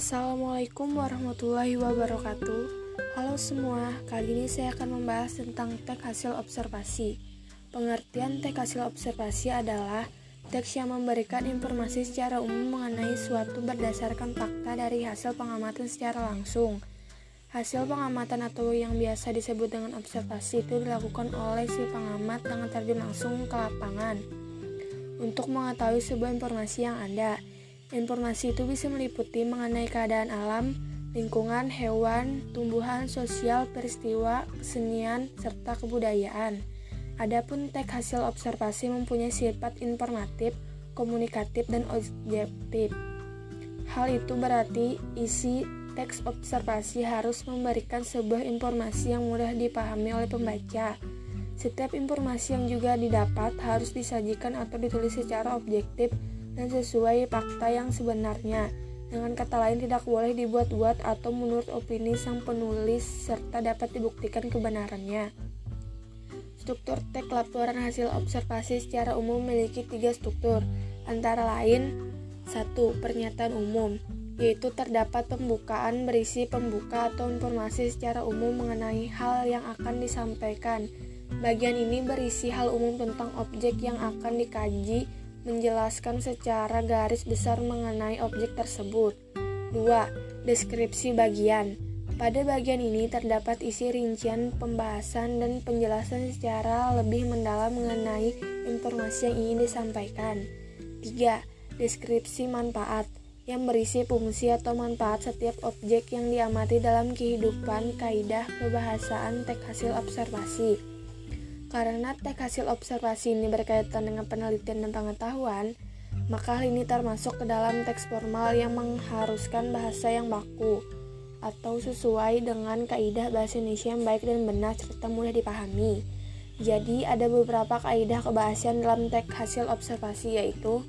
Assalamualaikum warahmatullahi wabarakatuh. Halo semua, kali ini saya akan membahas tentang teks hasil observasi. Pengertian teks hasil observasi adalah teks yang memberikan informasi secara umum mengenai suatu berdasarkan fakta dari hasil pengamatan secara langsung. Hasil pengamatan atau yang biasa disebut dengan observasi itu dilakukan oleh si pengamat dengan terjun langsung ke lapangan untuk mengetahui sebuah informasi yang ada. Informasi itu bisa meliputi mengenai keadaan alam, lingkungan, hewan, tumbuhan, sosial, peristiwa, kesenian, serta kebudayaan. Adapun teks hasil observasi mempunyai sifat informatif, komunikatif, dan objektif. Hal itu berarti isi teks observasi harus memberikan sebuah informasi yang mudah dipahami oleh pembaca. Setiap informasi yang juga didapat harus disajikan atau ditulis secara objektif dan sesuai fakta yang sebenarnya. Dengan kata lain, tidak boleh dibuat-buat atau menurut opini sang penulis serta dapat dibuktikan kebenarannya. Struktur teks laporan hasil observasi secara umum memiliki tiga struktur, antara lain satu Pernyataan umum, yaitu terdapat pembukaan berisi pembuka atau informasi secara umum mengenai hal yang akan disampaikan. Bagian ini berisi hal umum tentang objek yang akan dikaji, menjelaskan secara garis besar mengenai objek tersebut. 2. Deskripsi bagian. Pada bagian ini terdapat isi rincian pembahasan dan penjelasan secara lebih mendalam mengenai informasi yang ingin disampaikan. 3. Deskripsi manfaat yang berisi fungsi atau manfaat setiap objek yang diamati dalam kehidupan kaidah kebahasaan teks hasil observasi. Karena teks hasil observasi ini berkaitan dengan penelitian dan pengetahuan, maka hal ini termasuk ke dalam teks formal yang mengharuskan bahasa yang baku atau sesuai dengan kaidah bahasa Indonesia yang baik dan benar serta mudah dipahami. Jadi ada beberapa kaidah kebahasaan dalam teks hasil observasi yaitu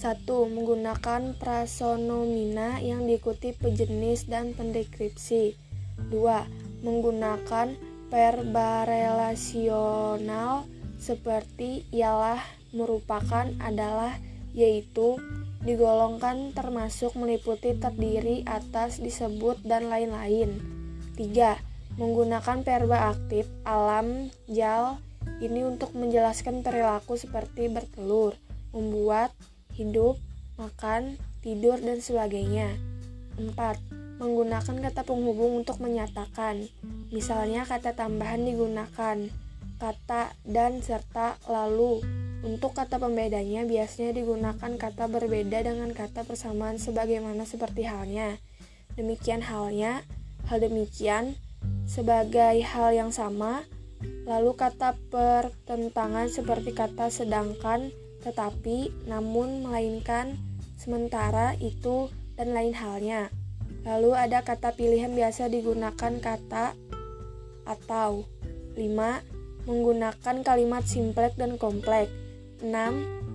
1. Menggunakan prasonomina yang diikuti pejenis dan pendeskripsi 2. Menggunakan verba relasional seperti ialah merupakan adalah yaitu digolongkan termasuk meliputi terdiri atas disebut dan lain-lain 3. Menggunakan verba aktif alam jal ini untuk menjelaskan perilaku seperti bertelur, membuat, hidup, makan, tidur, dan sebagainya 4 menggunakan kata penghubung untuk menyatakan. Misalnya kata tambahan digunakan kata dan serta lalu. Untuk kata pembedanya biasanya digunakan kata berbeda dengan kata persamaan sebagaimana seperti halnya. Demikian halnya, hal demikian sebagai hal yang sama. Lalu kata pertentangan seperti kata sedangkan, tetapi, namun, melainkan, sementara, itu, dan lain halnya. Lalu ada kata pilihan biasa digunakan kata atau 5. Menggunakan kalimat simplek dan kompleks 6.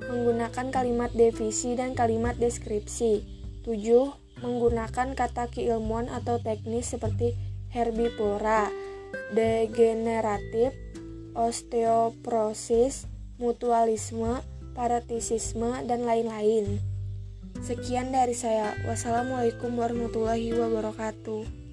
Menggunakan kalimat divisi dan kalimat deskripsi 7. Menggunakan kata keilmuan atau teknis seperti herbivora, degeneratif, osteoporosis, mutualisme, paratisisme, dan lain-lain. Sekian dari saya. Wassalamualaikum warahmatullahi wabarakatuh.